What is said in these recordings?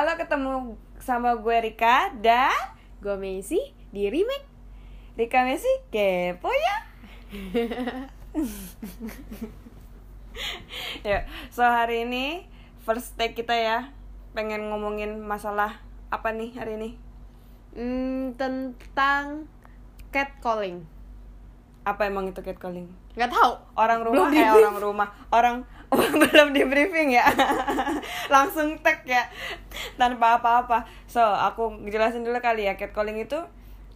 Halo ketemu sama gue Rika dan Gue Messi di remake Rika Messi kepo ya. ya, so hari ini first take kita ya pengen ngomongin masalah apa nih hari ini? hmm, Tentang catcalling Apa emang itu catcalling? Gak tahu Orang rumah Belum eh orang rumah orang belum di briefing ya. Langsung tag ya. Tanpa apa-apa. So aku jelasin dulu kali ya catcalling itu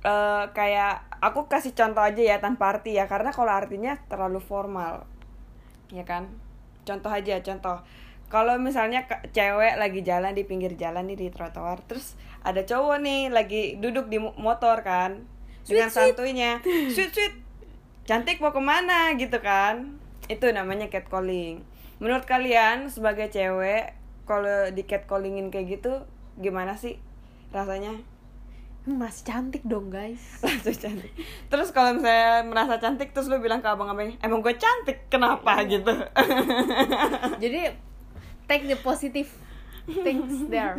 eh, kayak aku kasih contoh aja ya tanpa arti ya. Karena kalau artinya terlalu formal. Ya kan? Contoh aja contoh. Kalau misalnya cewek lagi jalan di pinggir jalan nih di trotoar terus ada cowok nih lagi duduk di mo- motor kan dengan Sweet, sweet. santuinya. Sweet sweet. Cantik mau ke mana gitu kan? Itu namanya catcalling menurut kalian sebagai cewek kalau di catcallingin kayak gitu gimana sih rasanya? Hmm, Masih cantik dong guys. Langsung cantik. Terus kalau misalnya merasa cantik terus lu bilang ke abang-abang emang gue cantik kenapa? Gitu. Jadi take the positive things there.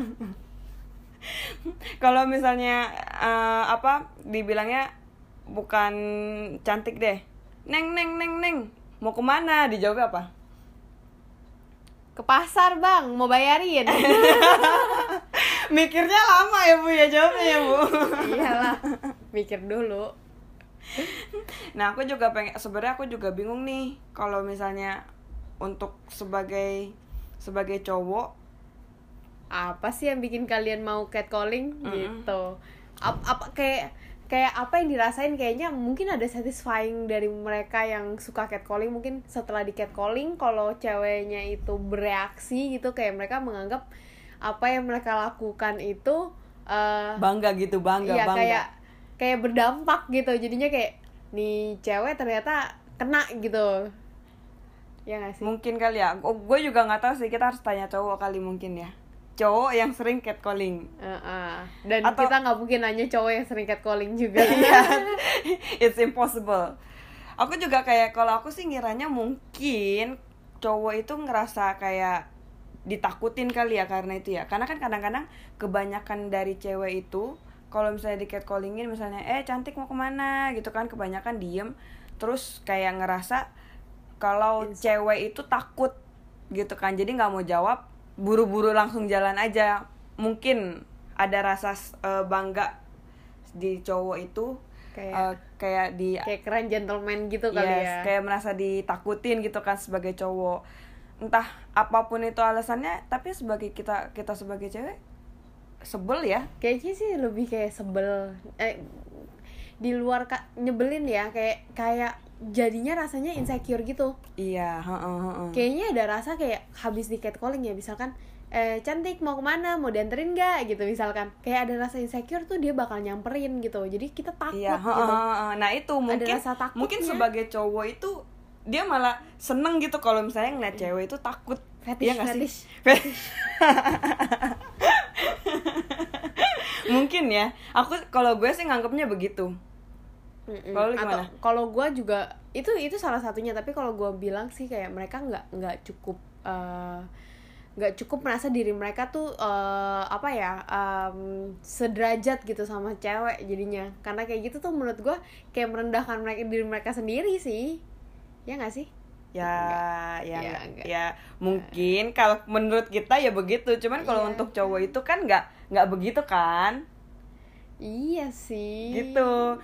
Kalau misalnya eh, apa dibilangnya bukan cantik deh. Neng neng neng neng. Mau ke mana? Dijawab apa Ke pasar bang, mau bayarin. Mikirnya lama ya bu ya jawabnya ya bu. Iyalah, mikir dulu. Nah aku juga pengen sebenarnya aku juga bingung nih kalau misalnya untuk sebagai sebagai cowok Apa sih yang bikin kalian mau catcalling? Mm-mm. gitu. Ap- apa kayak kayak apa yang dirasain kayaknya mungkin ada satisfying dari mereka yang suka catcalling. Mungkin setelah di catcalling kalau ceweknya itu bereaksi gitu kayak mereka menganggap apa yang mereka lakukan itu eh bangga gitu bangga iya bangga. kayak kayak berdampak gitu. Jadinya kayak nih cewek ternyata kena gitu. Ya gak sih? Mungkin kali ya. Gue juga nggak tahu sih. Kita harus tanya cowok kali mungkin ya cowok yang sering catcalling. Heeh. dan Atau- kita nggak mungkin nanya cowok yang sering catcalling juga. Iya, it's impossible. Aku juga kayak kalau aku sih ngiranya mungkin cowok itu ngerasa kayak ditakutin kali ya karena itu ya. Karena kan kadang-kadang kebanyakan dari cewek itu kalau misalnya di catcallingin misalnya eh cantik mau ke mana? gitu kan kebanyakan diem. Terus kayak ngerasa kalau cewek itu takut gitu kan. Jadi nggak mau jawab buru-buru langsung jalan aja. Mungkin ada rasa eh, bangga di cowok itu kayak eh, kayak di kayak keren gentleman gitu kali yes, ya. kayak merasa ditakutin gitu kan sebagai cowok. Entah apa pun itu alasannya tapi sebagai kita kita sebagai cewek sebel ya. Kayaknya sih lebih kayak sebel. Eh di luar ka- nyebelin ya kayak kayak jadinya rasanya insecure gitu iya heeh, heeh. kayaknya ada rasa kayak habis di catcalling ya misalkan eh cantik mau ke mana mau dianterin nggak gitu misalkan kayak ada rasa insecure tuh dia bakal nyamperin gitu jadi kita takut iya gitu nah itu mungkin rasa takutnya. mungkin sebagai cowok itu dia malah seneng gitu kalau misalnya ngeliat cewek itu takut Fetish, Iya nggak sih? fetish. Fetish. mungkin ya aku kalau gue sih nganggapnya begitu Mm-mm. Atau gimana? kalau gue juga itu itu salah satunya. Tapi kalau gue bilang sih kayak mereka nggak nggak cukup eh, nggak cukup merasa diri mereka tuh eh, apa ya em, sederajat gitu sama cewek jadinya. Karena kayak gitu tuh menurut gue kayak merendahkan mereka diri mereka sendiri sih. Ya nggak sih? Ya ya Ya, nggak- enggak. ya mungkin kalau menurut kita ya begitu. Cuman kalau Iya. untuk cowok itu kan nggak nggak begitu kan? Iya sih. Gitu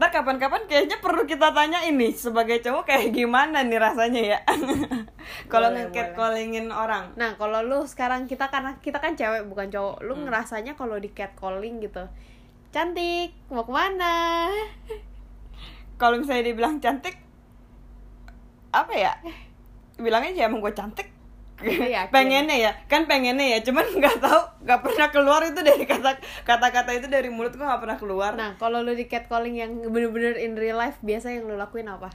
ntar kapan-kapan kayaknya perlu kita tanya ini sebagai cowok kayak gimana nih rasanya ya kalau boleh. callingin orang Nah, kalau lu sekarang kita karena kita kan cewek bukan cowok, lu Hmm. ngerasanya kalau di catcalling gitu. Cantik, mau ke mana? kalau misalnya dibilang cantik apa ya bilangnya ya emang gue cantik. pengennya ya kan pengennya ya cuman nggak tahu nggak pernah keluar itu dari kata kata-kata itu dari mulut gue nggak pernah keluar Nah, kalau lu di catcalling yang bener-bener in real life biasa yang lu lakuin apa?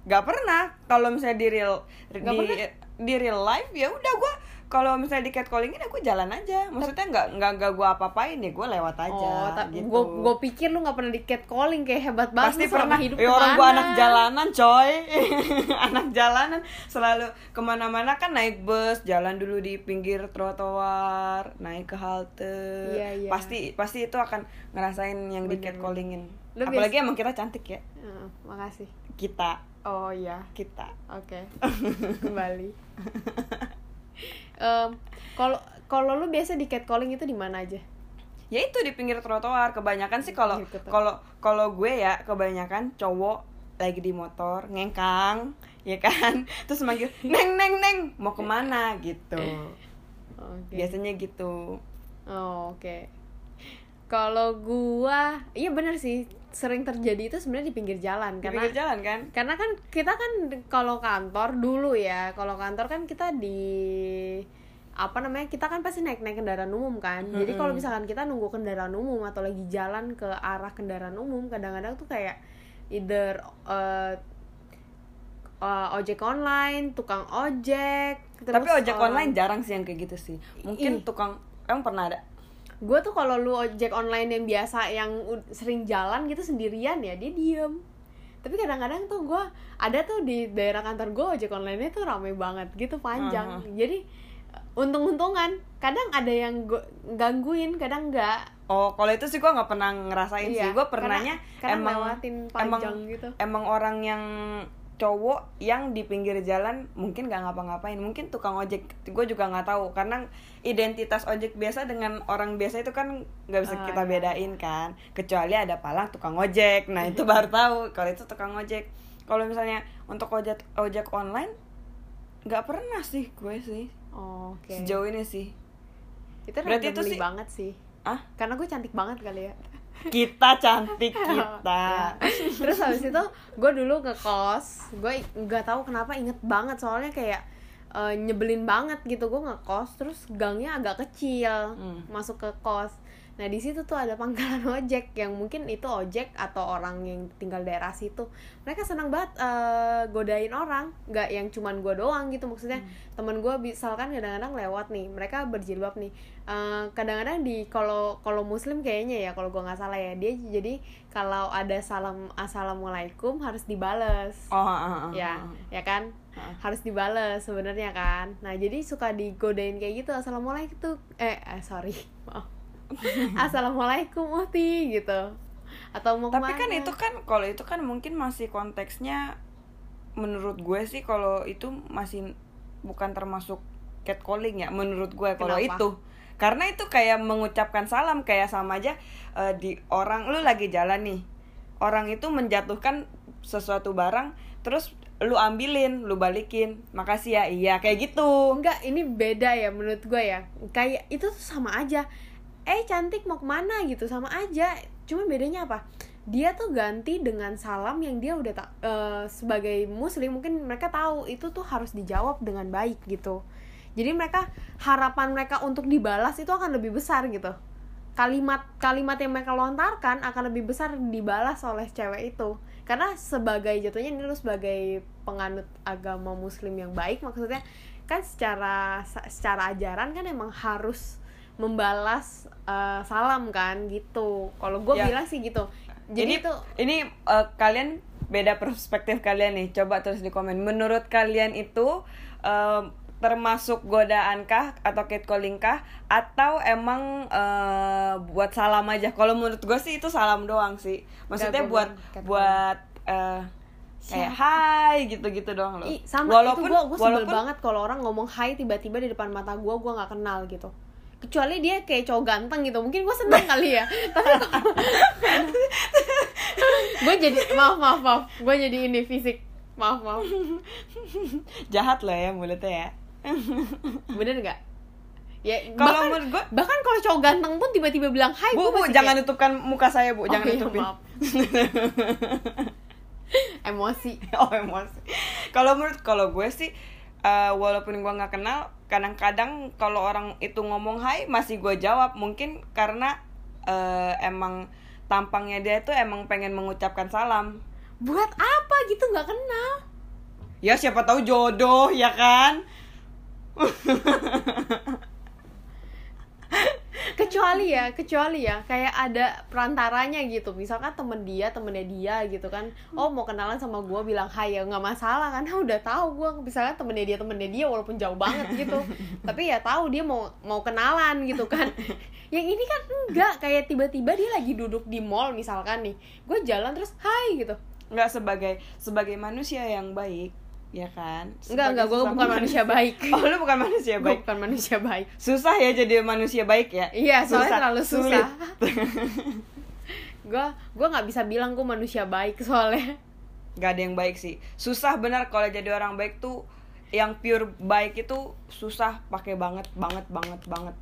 nggak pernah kalau misalnya di real Nggak di pernah? di real life ya udah gue kalau misalnya di catcallingin aku jalan aja. Maksudnya nggak nggak nggak gue apa-apain ya gue lewat aja Oh, tapi gitu. gue gue pikir lu nggak pernah di catcalling kayak hebat banget pasti pernah hidup ya orang gue anak jalanan coy. Anak jalanan selalu ke mana-mana kan naik bus jalan dulu di pinggir trotoar naik ke halte. Iya, iya. pasti pasti itu akan ngerasain yang di Bener, catcallingin. Lu apalagi emang kita cantik ya. Heeh, makasih. Kita. Oh iya. Kita. Oke. Kembali Kalau kalau lu biasa di catcalling itu di mana aja? Ya itu di pinggir trotoar kebanyakan sih kalau kalau kalau gue ya kebanyakan cowok lagi di motor ngengkang ya kan? Terus manggil neng neng neng mau ke mana? Gitu. Oke. Biasanya gitu. Oh, oke. Kalau gua, iya bener sih, sering terjadi itu sebenarnya di pinggir jalan di karena pinggir jalan kan? karena kan kita kan kalau kantor dulu ya, kalau kantor kan kita di apa namanya kita kan pasti naik naik kendaraan umum kan. Jadi kalau misalkan kita nunggu kendaraan umum atau lagi jalan ke arah kendaraan umum kadang-kadang tuh kayak either uh, uh, ojek online tukang ojek terus, tapi ojek uh, online jarang sih yang kayak gitu sih. Mungkin Ih. tukang emang pernah ada gue tuh kalau lu ojek online yang biasa yang sering jalan gitu sendirian ya dia diem tapi kadang-kadang tuh gue ada tuh di daerah kantor gue ojek online tuh rame banget gitu panjang Aha. jadi uh, untung-untungan kadang ada yang gua gangguin kadang enggak oh kalau itu sih gue nggak pernah ngerasain Iya, sih gue pernahnya karena- karena emang lewatin emang gitu. emang orang yang cowok yang di pinggir jalan mungkin nggak ngapa-ngapain. Mungkin tukang ojek gue juga nggak tahu. Karena identitas ojek biasa dengan orang biasa itu kan nggak bisa Ah, kita iya. bedain kan. Kecuali ada palang tukang ojek. Nah itu baru tahu kalau itu tukang ojek. Kalau misalnya untuk ojek ojek online nggak pernah sih gue sih. Oh, oke. Sejauh ini sih. Itu berarti itu sih- banget sih. Ah karena gue cantik banget kali ya kita cantik kita Ya. terus habis itu gue dulu ke kos gue nggak tahu kenapa inget banget soalnya kayak eh, nyebelin banget gitu gue ngekos terus gangnya agak kecil Hmm. masuk ke kos nah di situ tuh ada pangkalan ojek yang mungkin itu ojek atau orang yang tinggal daerah situ. Mereka senang banget eh, godain orang. Nggak yang cuman gue doang gitu maksudnya. Temen gue misalkan kadang-kadang lewat nih mereka berjilbab nih. Eh, kadang-kadang di kalau kalau muslim kayaknya ya kalau gue nggak salah ya dia jadi kalau ada salam assalamualaikum harus dibales. Oh ah, ah, ya ya kan? Harus dibales sebenarnya kan? Nah jadi suka digodain kayak gitu assalamualaikum eh, eh sorry maaf assalamualaikum Uhti gitu. Atau mau tapi kan ke mana? itu kan kalau itu kan mungkin masih konteksnya menurut gue sih kalau itu masih bukan termasuk catcalling ya menurut gue kalau itu. Karena itu kayak mengucapkan salam kayak sama aja eh, di orang lu lagi jalan nih. Orang itu menjatuhkan sesuatu barang terus lu ambilin lu balikin. Makasih ya iya kayak gitu. Enggak ini beda ya menurut gue ya. Kayak itu tuh sama aja eh cantik mau ke mana? gitu sama aja. Cuma bedanya apa? Dia tuh ganti dengan salam yang dia udah tak eh, sebagai muslim. Mungkin mereka tahu itu tuh harus dijawab dengan baik gitu. Jadi mereka harapan mereka untuk dibalas itu akan lebih besar gitu. Kalimat kalimat yang mereka lontarkan akan lebih besar dibalas oleh cewek itu. Karena sebagai jatuhnya ini lu sebagai penganut agama muslim yang baik maksudnya kan secara secara ajaran kan emang harus membalas eh, salam kan gitu. Kalau gue Ya. bilang sih gitu. Jadi ini itu ini eh, kalian beda perspektif kalian nih. Coba terus di komen. Menurut kalian itu eh, termasuk godaan kah atau catcalling kah? Atau emang eh, buat salam aja? Kalau menurut gue sih itu salam doang sih. Maksudnya gua buat buat kayak hai gitu-gitu doang loh. Ih, sama. Walaupun itu gue gue sebel walaupun banget kalau orang ngomong hai tiba-tiba di depan mata gue gue nggak kenal gitu kecuali dia kayak cowok ganteng gitu. Mungkin gue seneng kali ya. Tapi gue jadi maaf maaf maaf. Gue jadi ini fisik. Maaf maaf. Jahat loh ya mulutnya ya. Bener nggak? Ya kalau bahkan, menurut gue bahkan kalau cowok ganteng pun tiba-tiba bilang hai bu bu jangan kayak, tutupkan muka saya bu. Oh, jangan iya, tutupin. maaf. emosi. Oh emosi. Kalau menurut kalau gue sih eh, walaupun gue nggak kenal kadang-kadang kalau orang itu ngomong hai masih gue jawab. Mungkin karena eh, emang tampangnya dia tuh emang pengen mengucapkan salam. Buat apa gitu? Nggak kenal. Ya siapa tahu jodoh ya kan kecuali ya kecuali ya kayak ada perantaranya gitu. Misalkan temen dia temennya dia gitu kan. Oh mau kenalan sama gue bilang hai ya nggak masalah kan udah tahu gue misalkan temennya dia temennya dia walaupun jauh banget gitu. Tapi ya tahu dia mau mau kenalan gitu kan. Yang ini kan enggak kayak tiba-tiba dia lagi duduk di mall misalkan nih. Gue jalan terus hai gitu. Nggak sebagai sebagai manusia yang baik ya kan? Enggak enggak gue bukan sesama manusia baik. Oh lu bukan manusia gue baik. bukan manusia baik. Susah ya jadi manusia baik ya? Iya soalnya terlalu sulit. susah gue gue nggak bisa bilang gue manusia baik soalnya. Nggak ada yang baik sih. Susah benar kalau jadi orang baik tuh yang pure baik itu susah pakai banget banget banget banget.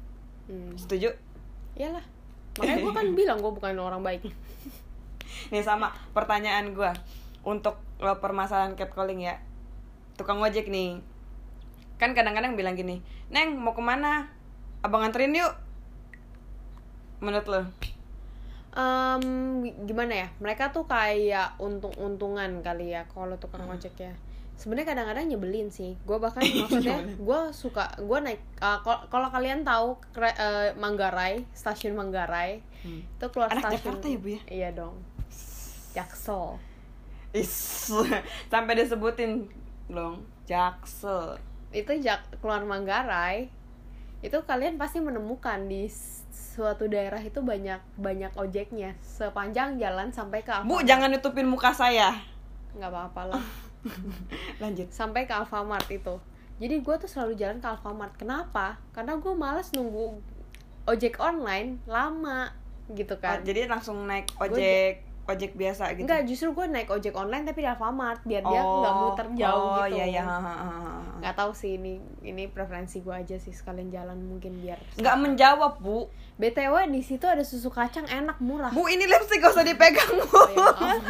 Hmm. setuju? Iyalah. Makanya gue kan bilang gue bukan orang baik. Nih sama pertanyaan gua. Untuk permasalahan catcalling ya tukang ojek nih. Kan kadang-kadang bilang gini neng mau ke mana? Abang anterin yuk. Menurut lo? Em, gimana ya? Mereka tuh kayak untung-untungan kali ya kalau tukang Hmm. ojek ya. Sebenarnya kadang-kadang nyebelin sih. Gue bahkan maksudnya gue suka gue naik uh, kal- kalau kalian tahu kre- uh, Manggarai stasiun Manggarai Hmm. itu keluar Anak stasiun Jakarta ya, Bu, ya? iya dong. Jaksel. Is, sampai disebutin dong jaksel itu jak keluar Manggarai. Itu kalian pasti menemukan di suatu daerah itu banyak banyak ojeknya. Sepanjang jalan sampai ke bu Alfamart. jangan nutupin muka saya. Nggak apa-apa lah. Lanjut. Sampai ke Alfamart itu. Jadi gue tuh selalu jalan ke Alfamart. Kenapa? Karena gue males nunggu ojek online lama gitu Oh, kan jadi langsung naik ojek ojek biasa gitu. Enggak, justru gue naik ojek online tapi di Alfamart biar dia nggak muter jauh oh, gitu. iya iya nggak tahu sih ini ini preferensi gue aja sih sekalian jalan mungkin biar nggak menjawab bu. Btw di situ ada susu kacang enak murah. Bu ini lipstick gak usah dipegang bu. Oh, ya maaf.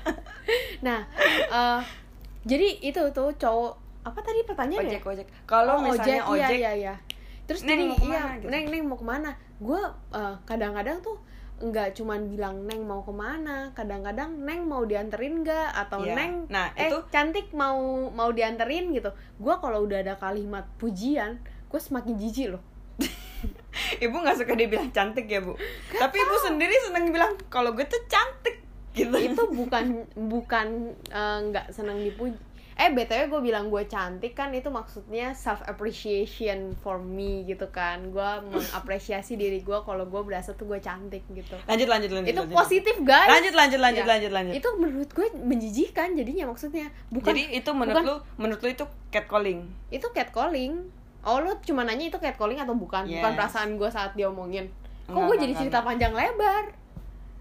nah eh, jadi itu tuh cowok apa tadi pertanyaannya ojek ojek. Kalau Oh, misalnya ojek, iya iya iya. Terus Neng, jadi mau ke mana, iya gitu? neng neng mau ke mana? Gue eh, kadang-kadang tuh nggak cuman bilang neng mau ke mana? Kadang-kadang neng mau dianterin nggak? Atau Iya. neng Nah, eh itu- cantik mau mau dianterin? Gitu. Gue kalau udah ada kalimat pujian gue semakin jijik loh. Ibu nggak suka dibilang cantik ya bu? Tapi ibu sendiri seneng bilang kalau gue tuh cantik. Gitu. Itu bukan bukan eh, nggak senang dipuji eh btw gue bilang gue cantik kan itu maksudnya self appreciation for me gitu kan. Gue mengapresiasi diri gue kalau gue berasa tuh gue cantik gitu. Lanjut lanjut lanjut itu lanjut. positif guys. Lanjut lanjut lanjut Ya. lanjut lanjut. Itu menurut gue menjijikan jadinya maksudnya. Bukan jadi itu menurut bukan- lu menurut lu itu catcalling? Itu catcalling. Oh lu cuma nanya itu catcalling atau bukan? Bukan Yes. perasaan gue saat dia omongin kok gue jadi cerita panjang lebar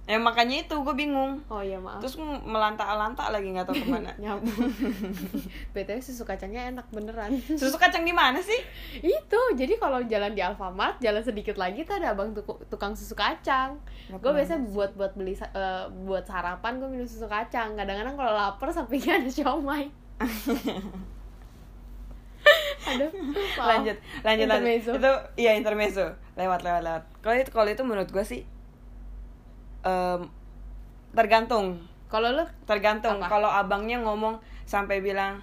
ya makanya itu gue bingung. Oh iya maaf. Terus melantak-lantak lagi nggak tahu ke mana. Nyambung. Btw susu kacangnya enak beneran. Susu kacang di mana sih? Itu jadi kalau jalan di Alfamart jalan sedikit lagi tuh ada abang tuku- tukang susu kacang. Gue biasanya buat buat beli eh, buat sarapan gue minum susu kacang. Kadang-kadang kalau lapar sampingnya ada siomay. Aduh lanjut lanjut Intermezzo. lanjut itu iya intermezzo. Lewat lewat lewat. Kalau itu kalau itu menurut gue sih em, tergantung. Kalau lu tergantung. kalau abangnya ngomong sampai bilang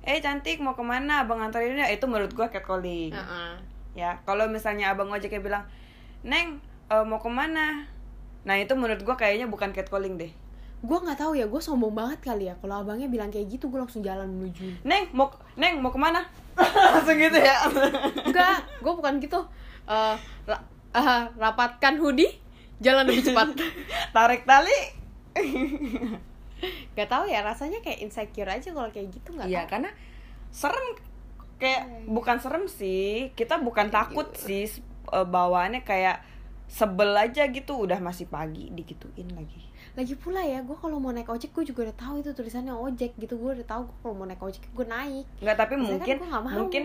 eh cantik mau ke mana? Abang antarin ya itu menurut gue catcalling. Heeh. ya kalau misalnya abang ojeknya bilang neng eh, mau ke mana? Nah itu menurut gue kayaknya bukan catcalling deh. Gue nggak tahu ya gue sombong banget kali ya. Kalau abangnya bilang kayak gitu gue langsung jalan menuju. Neng mau neng mau ke mana? Langsung gitu ya. Enggak gue bukan gitu. Ra- eh, rapatkan hoodie jalan lebih cepat. Tarik tali. Gak tahu ya rasanya kayak insecure aja kalau kayak gitu nggak Iya tahu. karena serem. Kayak bukan serem sih kita bukan takut sih eh, bawaannya kayak sebel aja gitu udah masih pagi digituin lagi. Lagi pula ya gue kalau mau naik ojek gue juga udah tahu itu tulisannya ojek gitu gue udah tahu gue kalau mau naik ojek gue naik. Nggak tapi Maksudnya kan mungkin nggak mau. mungkin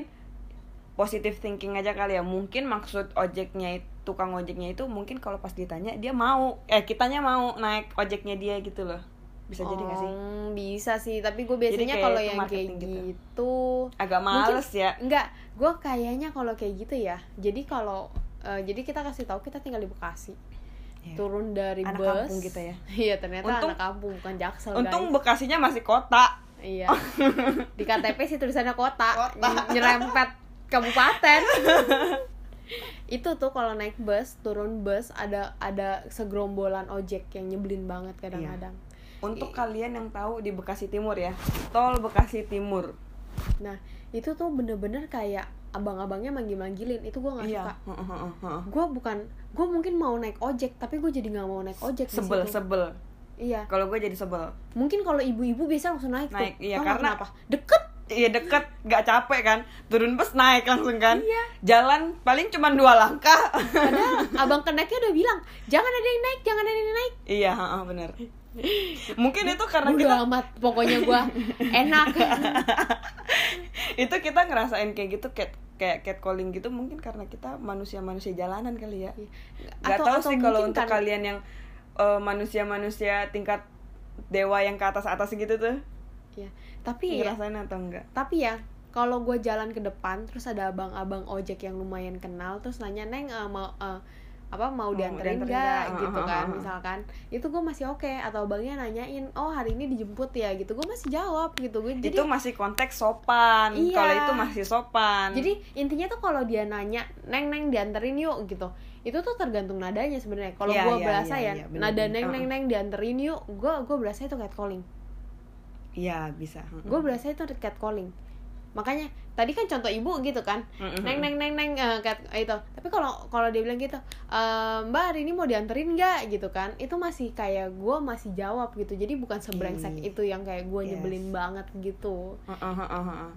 positive thinking aja kali ya. Mungkin maksud ojeknya itu tukang ojeknya itu mungkin kalau pas ditanya dia mau eh kitanya mau naik ojeknya dia gitu loh. Bisa jadi gak sih? Oh, bisa sih. Tapi gue biasanya kalau yang kayak gitu. gitu agak Mungkin- males ya. enggak gue kayaknya kalau kayak gitu ya. Jadi kalau eh, jadi kita kasih tahu kita tinggal di Bekasi. Iya. turun dari Anak bus. kampung kita ya. iya ternyata Untung- anak kampung bukan jaksel untung guys. bekasinya masih kota. Iya. Di KTP sih tulisannya kota, Kota. Ny- nyerempet kabupaten. Itu tuh kalau naik bus turun bus ada ada segerombolan ojek yang nyebelin banget kadang-kadang. Untuk kalian yang tahu di Bekasi Timur ya, tol Bekasi Timur. nah itu tuh bener-bener kayak abang-abangnya manggil-manggilin. Itu gue nggak Iya. suka. Gue bukan gue mungkin mau naik ojek tapi gue jadi nggak mau naik ojek Sebel, sebel. iya. Kalau gue jadi sebel. mungkin kalau ibu-ibu biasa langsung naik, Naik, tuh iya, Tau karena- kenapa? Deket Iya deket, gak capek kan? Turun bus naik langsung kan? Iya. Jalan paling cuma dua langkah. padahal abang keneknya udah bilang jangan ada yang naik jangan ada yang naik iya, heeh, bener. Mungkin itu karena Udah kita amat pokoknya gue enak itu kita ngerasain kayak gitu kayak kayak catcalling gitu mungkin karena kita manusia-manusia jalanan kali ya. Gak Atau- tahu atau sih kalau untuk karena- kalian yang eh, manusia-manusia tingkat dewa yang ke atas atas gitu tuh Iya. tapi ya atau enggak? tapi ya kalau gue jalan ke depan terus ada abang-abang ojek yang lumayan kenal terus nanya neng eh, mau eh, apa mau Mau dianterin nggak gitu kan misalkan itu gue masih oke atau abangnya nanyain oh hari ini dijemput ya gitu gue masih jawab gitu gue jadi itu masih konteks sopan. Iya. Kalau itu masih sopan. jadi intinya tuh kalau dia nanya neng neng dianterin yuk gitu itu tuh tergantung nadanya sebenarnya kalau Iya, gue iya, berasa iya, ya iya, bener, nada neng neng neng dianterin yuk gue gue berasa itu catcalling Iya, bisa. gue berasa itu catcalling. Makanya tadi kan contoh ibu gitu kan. Neng neng neng neng eh, cat itu. Tapi kalau kalau dia bilang gitu "Eh, mbak hari ini mau dianterin nggak? Gitu kan. Itu masih kayak gue masih jawab gitu. Jadi bukan sebrengsek Ih. itu yang kayak gue Yes. nyebelin banget gitu. Heeh, heeh, heeh.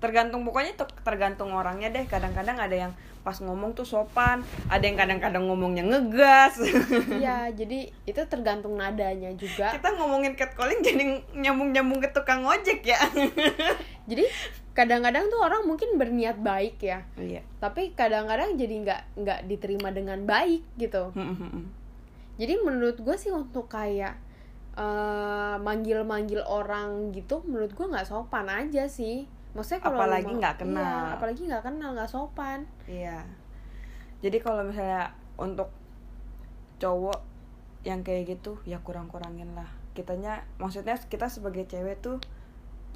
Tergantung pokoknya tergantung orangnya deh. Kadang-kadang ada yang pas ngomong tuh sopan ada yang kadang-kadang ngomongnya ngegas. Iya jadi itu tergantung nadanya juga. Kita ngomongin catcalling jadi nyambung-nyambung ke tukang ojek ya. Jadi kadang-kadang tuh orang mungkin berniat baik ya. Iya. Tapi kadang-kadang jadi nggak nggak diterima dengan baik gitu. Jadi menurut gue sih untuk kayak eh, manggil-manggil orang gitu menurut gue nggak sopan aja sih maksudnya kalau Apalagi nggak kenal. iya, apalagi nggak kenal nggak sopan. Iya. Jadi kalau misalnya untuk cowok yang kayak gitu ya kurang-kurangin lah. Kitanya maksudnya kita sebagai cewek tuh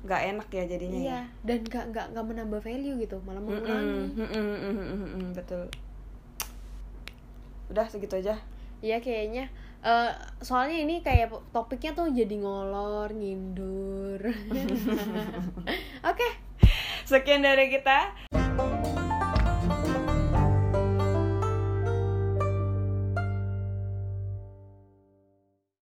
nggak enak ya jadinya iya ya? dan nggak nggak nggak menambah value gitu malah mengurangi mm-mm, mm-mm, mm-mm, betul. Udah segitu aja. Iya kayaknya Eh, soalnya ini kayak topiknya tuh jadi ngolor ngindur. Oke. Sekian dari kita